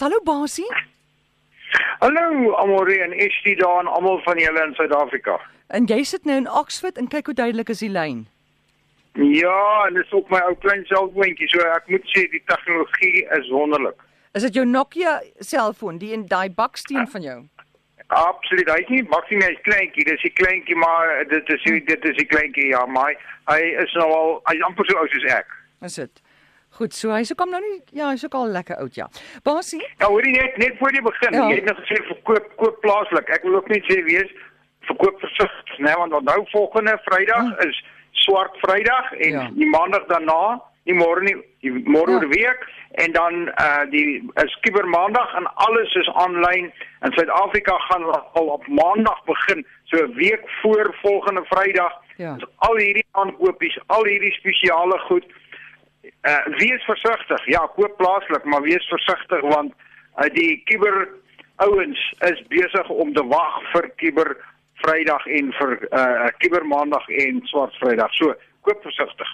Hallo Basie. Hallo Amore en Estie daar en almal van julle in Suid-Afrika. En jy sit nou in Oxford en kyk hoe duidelik is die lyn. Ja, en dit is op my ou klein selfoontjie, so ek moet sê die tegnologie is wonderlik. Is dit jou Nokia selfoon, die in daai baksteen van jou? Absoluut. Hy is nie maksimum hy's kleintjie, dis 'n kleintjie, maar dit is dit is 'n kleintjie, ja, maar hy, is nou al hy is amper so oud soos ek. Is dit? Goed, so hy's ook al nou nie ja, hy's ook al lekker oud ja. Basie? Ja, hoorie net net voor jy begin. Ja. Jy het nou gesê verkoop koop plaaslik. Ek wil ook net sê wees verkoop versigtig, né, want onthou volgende Vrydag Ah. is swart Vrydag en Ja. die maandag daarna, nie môre nie, die môre Ja. week en dan uh die is Kiber Maandag en alles is aanlyn. In Suid-Afrika gaan al op Maandag begin, so 'n week voor volgende Vrydag. Ja. Dus al hierdie aankopies, al hierdie spesiale goed uh wees versigtig. Ja, koop plaaslik, maar wees versigtig want uh, die kiber ouens is besig om te wag vir kiber Vrydag en vir uh kiber Maandag en swart Vrydag. So, koop versigtig.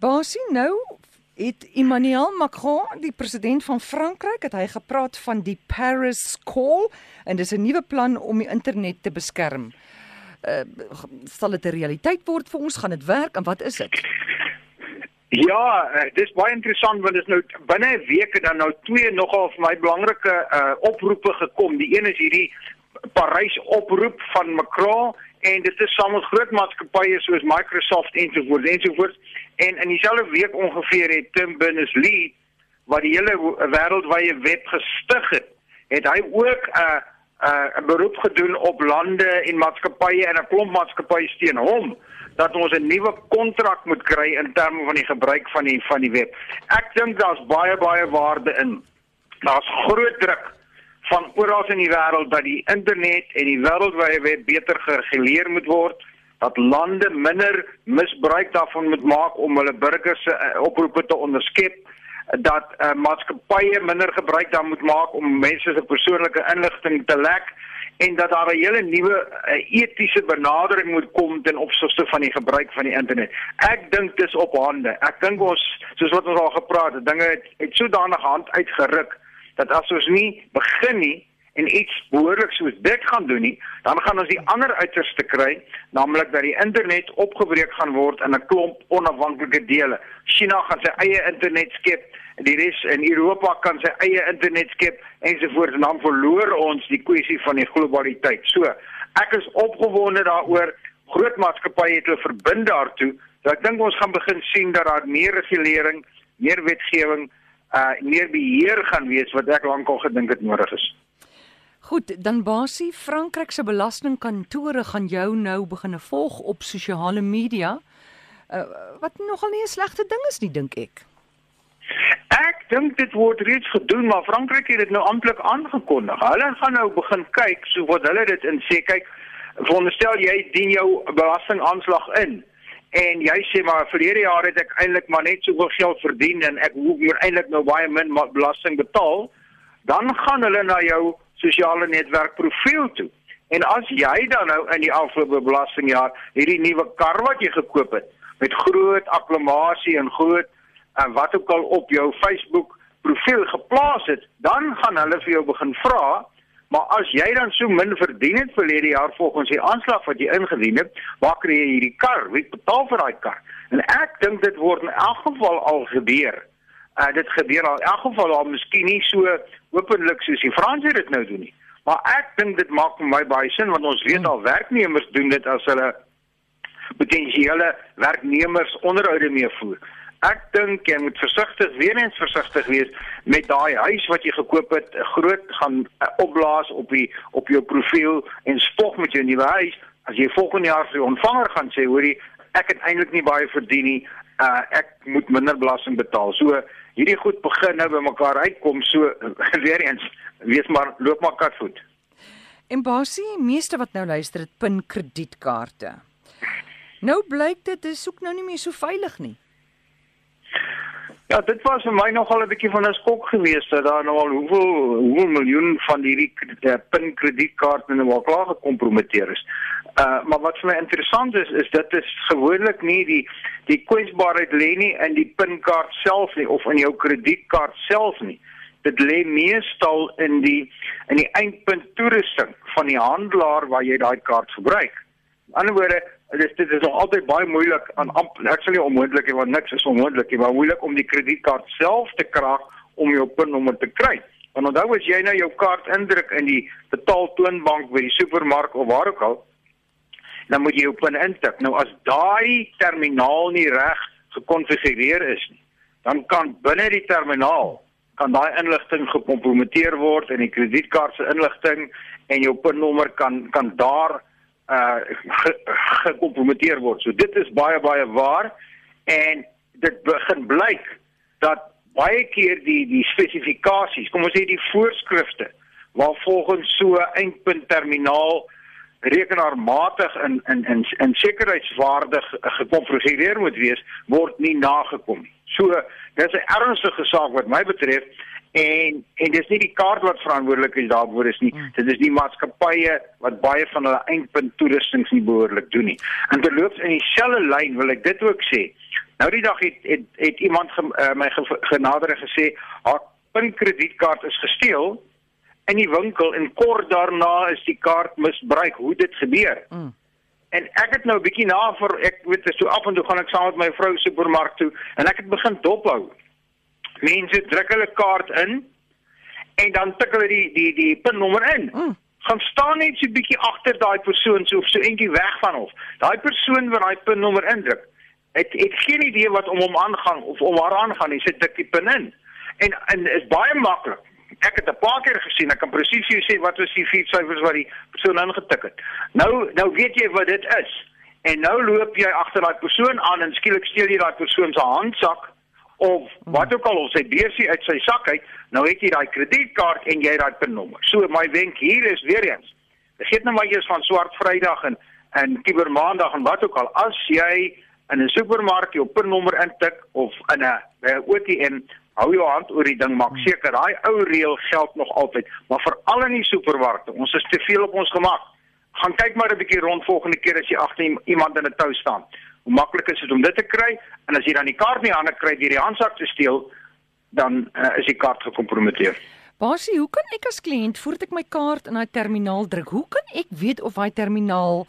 Basie nou het Emmanuel Macron, die president van Frankryk, het hy gepraat van die Paris Call en dis 'n nuwe plan om die internet te beskerm. Uh sal dit 'n realiteit word vir ons? Gaan dit werk en wat is dit? Ja, uh, dis baie interessant want dit is nou binne 'n week en dan nou twee nogal vir my belangrike uh oproepe gekom. Die een is hierdie Parys oproep van Macron en dit is saam met groot maatskappye soos Microsoft ensovoorts ensovoorts en in dieselfde week ongeveer het Tim Berners-Lee wat die hele wêreldwye web gestig het, het hy ook 'n uh, 'n uh, beroep gedoen op lande en maatskappye en 'n klomp maatskappye steun hom dat ons 'n nuwe kontrak moet kry in terme van die gebruik van die van die web. Ek dink daar's baie baie waarde in. Daar's groot druk van oral in die wêreld dat die internet en die wêreldwye web beter gereguleer moet word, dat lande minder misbruik daarvan moet maak om hulle burgers se uh, oproepe te onderskep dat uh, maatskappye minder gebruik daar moet maak om mense se persoonlike inligting te lek en dat daar 'n hele nuwe uh, etiese benadering moet kom ten opsigte van die gebruik van die internet. Ek dink dis op hande. Ek dink ons soos wat ons al gepraat het, dinge het, het sodanig hand uitgeruk dat as ons nie begin nie en iets behoorlik soos dit gaan doen nie, dan gaan ons die ander uiterste kry, naamlik dat die internet opgebreek gaan word in 'n klomp onafhanklike dele. China gaan sy eie internet skep, die res in Europa kan sy eie internet skep ensovoorts en dan verloor ons die kwessie van die globaliteit. So, ek is opgewonde daaroor. Groot maatskappye het hulle verbind daartoe. So ek dink ons gaan begin sien dat daar meer regulering, meer wetgewing, uh meer beheer gaan wees wat ek lankal gedink het nodig is. Goed, dan Basie, Frankryk se belastingkantore gaan jou nou begine volg op sosiale media. Uh, wat nogal nie 'n slegte ding is nie, dink ek. Dink dit word reeds gedoen, maar Frankryk het dit nou amptelik aangekondig. Hulle gaan nou begin kyk so wat hulle dit in sê. Kyk, veronderstel jy dien jou belastingaanslag in en jy sê maar verlede jaar het ek eintlik maar net soveel geld verdien en ek hoef moet eintlik nou baie min belasting betaal, dan gaan hulle na jou sosiale netwerk profiel toe. En as jy dan nou in die afgelope belastingjaar hierdie nuwe kar wat jy gekoop het met groot akklamasie en groot en wat ook al op jou Facebook profiel geplaas het, dan gaan hulle vir jou begin vra, maar as jy dan so min verdien het verlede jaar volgens die aanslag wat jy ingedien het, waar kry jy hierdie kar? Wie betaal vir daai kar? En ek dink dit word in elk geval al gebeur. Uh, dit gebeur al in elk geval al miskien nie so openlik soos die Franse dit nou doen nie. Maar ek dink dit maak vir my baie sin want ons weet al werknemers doen dit as hulle potensiële werknemers onderhoude mee voer. Ek dink jy moet versigtig weer eens versigtig wees met daai huis wat jy gekoop het, groot gaan uh, opblaas op die op jou profiel en spog met jou nuwe huis. As jy volgende jaar vir die ontvanger gaan sê, hoorie, ek het eintlik nie baie verdien nie, uh, ek moet minder belasting betaal. So hierdie goed begin nou by mekaar uitkom, so weer eens, wees maar loop maar katvoet. En Basie, meeste wat nou luister het pin kredietkaarte. Nou blyk dit is ook nou nie meer so veilig nie. Ja, dit was vir my nogal 'n bietjie van 'n skok geweest dat daar nou al hoeveel hoeveel miljoen van hierdie uh, pin kredietkaarte nou al klaar gekompromiteer is. Uh maar wat vir my interessant is is dit is gewoonlik nie die die kwesbaarheid lê nie in die pinkaart self nie of in jou kredietkaart self nie. dit lê meestal in die in die eindpunt toerusting van die handelaar waar jy daai kaart gebruik. Aan die ander woorde, dit dit is nog altyd baie moeilik aan ek sal nie onmoontlik hê want niks is onmoontlik nie, maar moeilik om die kredietkaart self te kraak om jou pinnommer te kry. Want onthou as jy nou jou kaart indruk in die betaaltoonbank by die supermark of waar ook al, dan moet jy jou pin intik. Nou as daai terminaal nie reg gekonfigureer is nie, dan kan binne die terminaal kan daai inligting gekompromiteer word en die kredietkaart se inligting en jou pinnommer kan kan daar uh gekompromiteer ge word. So dit is baie baie waar en dit begin blyk dat baie keer die die spesifikasies, kom ons sê die voorskrifte waar volgens so eindpunt terminaal rekenaarmatig in in in in sekuriteitswaardig gekonfigureer moet wees, word nie nagekom nie. So, dis 'n ernstige saak wat my betref en en dis nie die kaart wat verantwoordelik is daarvoor is nie. Hmm. Dit is die maatskappye wat baie van hulle eindpunt toerustings nie behoorlik doen nie. En terloops in dieselfde lyn wil ek dit ook sê. Nou die dag het het, het iemand ge, uh, my ge, genader en gesê haar pinkredietkaart is gesteel in die winkel en kort daarna is die kaart misbruik. Hoe dit gebeur? Mm. En ek het nou 'n bietjie na vir ek weet so af en toe gaan ek saam met my vrou supermark toe en ek het begin dophou. Mense druk hulle kaart in en dan tik hulle die die die pinnommer in. Mm. Gaan staan net so 'n bietjie agter daai persoon so of so eentjie weg van hom. Daai persoon wat daai pinnommer indruk, het het geen idee wat om hom aangaan of om haar aangaan nie. Sy tik die pin in. En en is baie maklik ek het 'n paar keer gesien, ek kan presies jou sê wat was die vier syfers wat die persoon ingetik het. Nou nou weet jy wat dit is. En nou loop jy agter daai persoon aan en skielik steel jy daai persoon se handsak of wat ook al of sy beursie uit sy sak uit, nou het jy daai kredietkaart en jy daai pinnommer. So my wenk hier is weer eens. Vergeet nou maar eers van swart Vrydag en en Kibermaandag en wat ook al. As jy in 'n supermark jou pinnommer intik of in 'n ATM hou jou hand oor die ding maak seker daai ou reël geld nog altyd maar veral in die supermarkte ons is te veel op ons gemak gaan kyk maar 'n bietjie rond volgende keer as jy agter iemand in 'n tou staan hoe maklik is dit om dit te kry en as jy dan die kaart nie hande kry deur die handsak te steel dan uh, is die kaart gekompromiteer Basie hoe kan ek as kliënt voordat ek my kaart in daai terminaal druk hoe kan ek weet of daai terminaal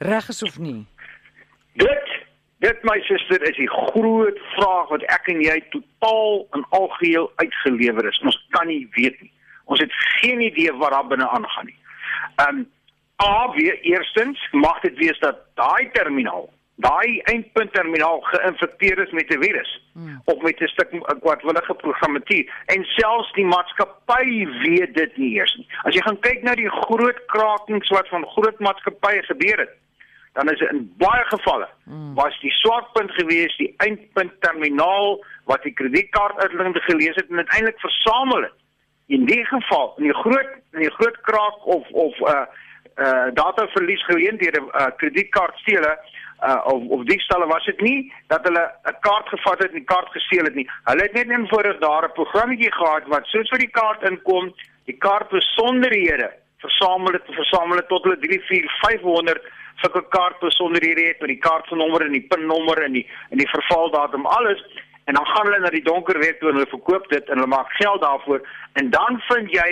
reg is of nie Dit Dit my suster is die groot vraag wat ek en jy totaal en algeheel uitgelewer is. Ons kan nie weet nie. Ons het geen idee wat daar binne aangaan nie. Um A weer eerstens mag dit wees dat daai terminaal, daai eindpunt terminaal geïnfekteer is met 'n virus hmm. of met 'n stuk kwadwillige programmatuur en selfs die maatskappy weet dit nie eers nie. As jy gaan kyk na die groot krakings wat van groot maatskappye gebeur het, dan is in baie gevalle mm. was die swakpunt gewees die eindpunt terminaal wat die kredietkaart uitlengde gelees het en uiteindelik versamel het. In die geval, in die groot in die groot kraak of of uh uh data verlies geleenthede uh kredietkaart stele uh of of diefstalle was dit nie dat hulle 'n kaart gevat het en die kaart gesteel het nie. Hulle het net eenvoudig daar 'n programmetjie gehad wat soos vir die kaart inkom, die kaart besonderhede versamel het versamel het tot hulle 3 4 500 sulke kaart besonderhede het met die kaartnommer en die pinnommer en die en die vervaldatum alles en dan gaan hulle na die donker werk toe en hulle verkoop dit en hulle maak geld daarvoor en dan vind jy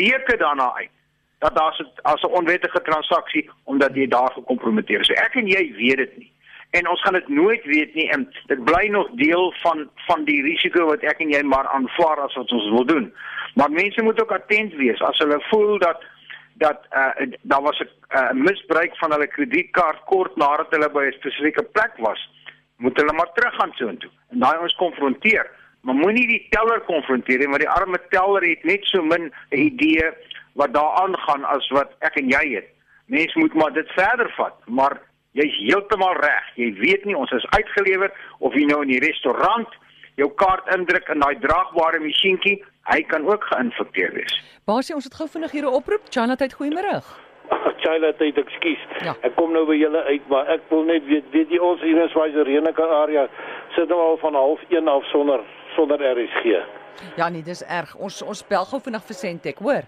weke daarna uit dat daar as 'n onwettige transaksie omdat jy daar gekompromiteer is. So ek en jy weet dit nie. En ons gaan dit nooit weet nie dit bly nog deel van van die risiko wat ek en jy maar aanvaar as wat ons wil doen. Maar mense moet ook attent wees as hulle voel dat dat uh, daar was 'n uh, misbruik van hulle kredietkaart kort nadat hulle by 'n spesifieke plek was, moet hulle maar teruggaan soontoe en daai ons konfronteer. Maar moenie die teller konfronteer nie, want die arme teller het net so min 'n idee wat daar aangaan as wat ek en jy het. Mens moet maar dit verder vat, maar jy's heeltemal reg. Jy weet nie ons is uitgelewer of jy nou in die restaurant jou kaart indruk in daai draagbare masjienkie, hy kan ook geïnfekteer wees. Basie, ons het gou vinnig hier 'n oproep. Chanat, goeiemôre. Chanat, ekskuus. Ja. Ek kom nou by julle uit, maar ek wil net weet, weet jy ons hier in Swaizerenike area sit nou al van 0.5 af sonder sonder RSG. Ja nee, dis erg. Ons ons bel gou vinnig vir Sentek, hoor.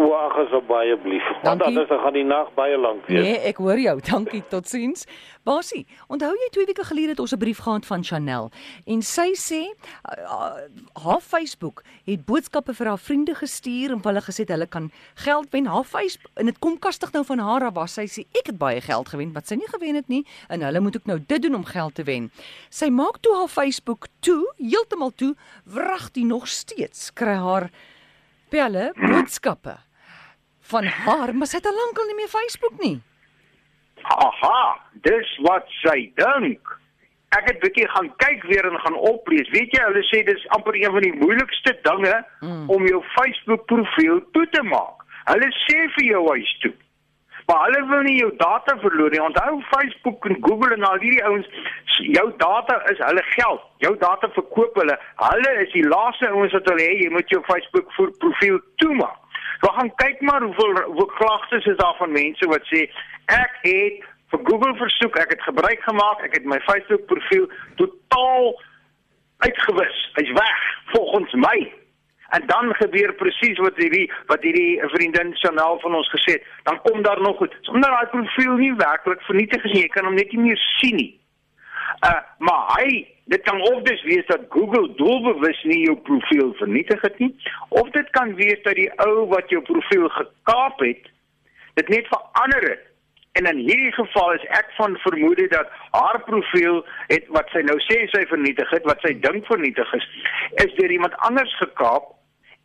O, ag asseblief. Want anders gaan die nag baie lank wees. Nee, ek hoor jou. Dankie. Totsiens. Basie, onthou jy twee weke gelede het ons 'n brief gehad van Chanel en sy sê uh, haar Facebook het boodskappe vir haar vriende gestuur en hulle gesê hulle kan geld wen. Haar Facebook en dit kom kastig nou van haar af was sy sê ek het baie geld gewen wat sy nie gewen het nie en hulle moet ook nou dit doen om geld te wen. Sy maak toe haar Facebook toe, heeltemal toe, wrag die nog steeds kry haar pelle boodskappe van haar, maar sy het al lankal nie meer Facebook nie. Aha, dis wat sy dink. Ek het bietjie gaan kyk weer en gaan oplees. Weet jy, hulle sê dis amper een van die moeilikste dinge mm. om jou Facebook profiel toe te maak. Hulle sê vir jou hy's toe. Maar hulle wil nie jou data verloor nie. Onthou Facebook en Google en al hierdie ouens, jou data is hulle geld. Jou data verkoop hulle. Hulle is die laaste ouens wat wil hê jy moet jou Facebook profiel toemaak. We gaan kyk maar hoeveel hoe klagtes is daar van mense wat sê ek het vir Google versoek, ek het gebruik gemaak, ek het my Facebook profiel totaal uitgewis. Hy's weg volgens my. En dan gebeur presies wat hierdie wat hierdie vriendin Chanel van ons gesê het, dan kom daar nog goed. Sonder daai profiel nie werklik vernietig is nie, jy kan hom net nie meer sien nie. Uh maar hy dit kan of dis wees dat Google doelbewus nie jou profiel vernietig het nie of dit kan wees dat die ou wat jou profiel gekaap het dit net verander het. En in hierdie geval is ek van vermoede dat haar profiel het wat sy nou sê sy vernietig het wat sy dink vernietig is is deur iemand anders gekaap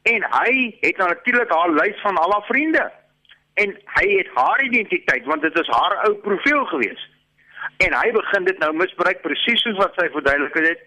en hy het nou natuurlik haar lys van al haar vriende. En hy het haar identiteit want dit is haar ou profiel geweest en hy begin dit nou misbruik presies soos wat sy verduidelik het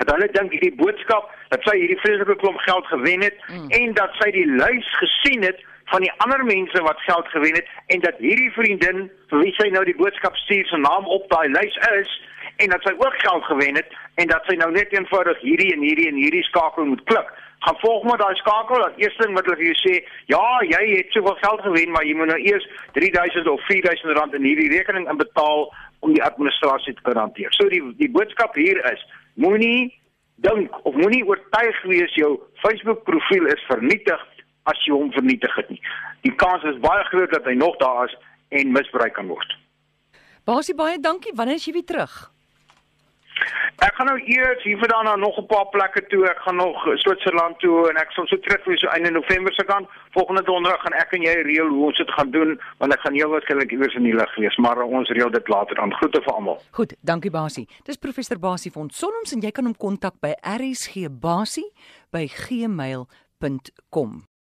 dat hulle dink hierdie boodskap dat sy hierdie vreeslike klomp geld gewen het mm. en dat sy die lys gesien het van die ander mense wat geld gewen het en dat hierdie vriendin vir wie sy nou die boodskap stuur se naam op daai lys is en dat sy ook geld gewen het en dat sy nou net eenvoudig hierdie en hierdie en hierdie skakel moet klik gaan volg maar daai skakel. Die eerste ding wat hulle vir jou sê, ja, jy het soveel geld gewen, maar jy moet nou eers 3000 of 4000 rand in hierdie rekening inbetaal om die administrasie te kan hanteer. So die die boodskap hier is, moenie dink of moenie oortuig wees jou Facebook profiel is vernietig as jy hom vernietig het nie. Die kans is baie groot dat hy nog daar is en misbruik kan word. Basie baie dankie. Wanneer is jy weer terug? Ek gaan nou eers hier vandaan na nog 'n paar plekke toe. Ek gaan nog Switserland toe en ek sal so terug wees so einde November se kant. Volgende donderdag gaan ek en jy reël hoe ons dit gaan doen want ek gaan heel waarskynlik iewers in die lug wees, maar ons reël dit later dan. Groete vir almal. Goed, dankie Basie. Dis professor Basie van Sonnoms en jy kan hom kontak by rsgbasie by gmail.com.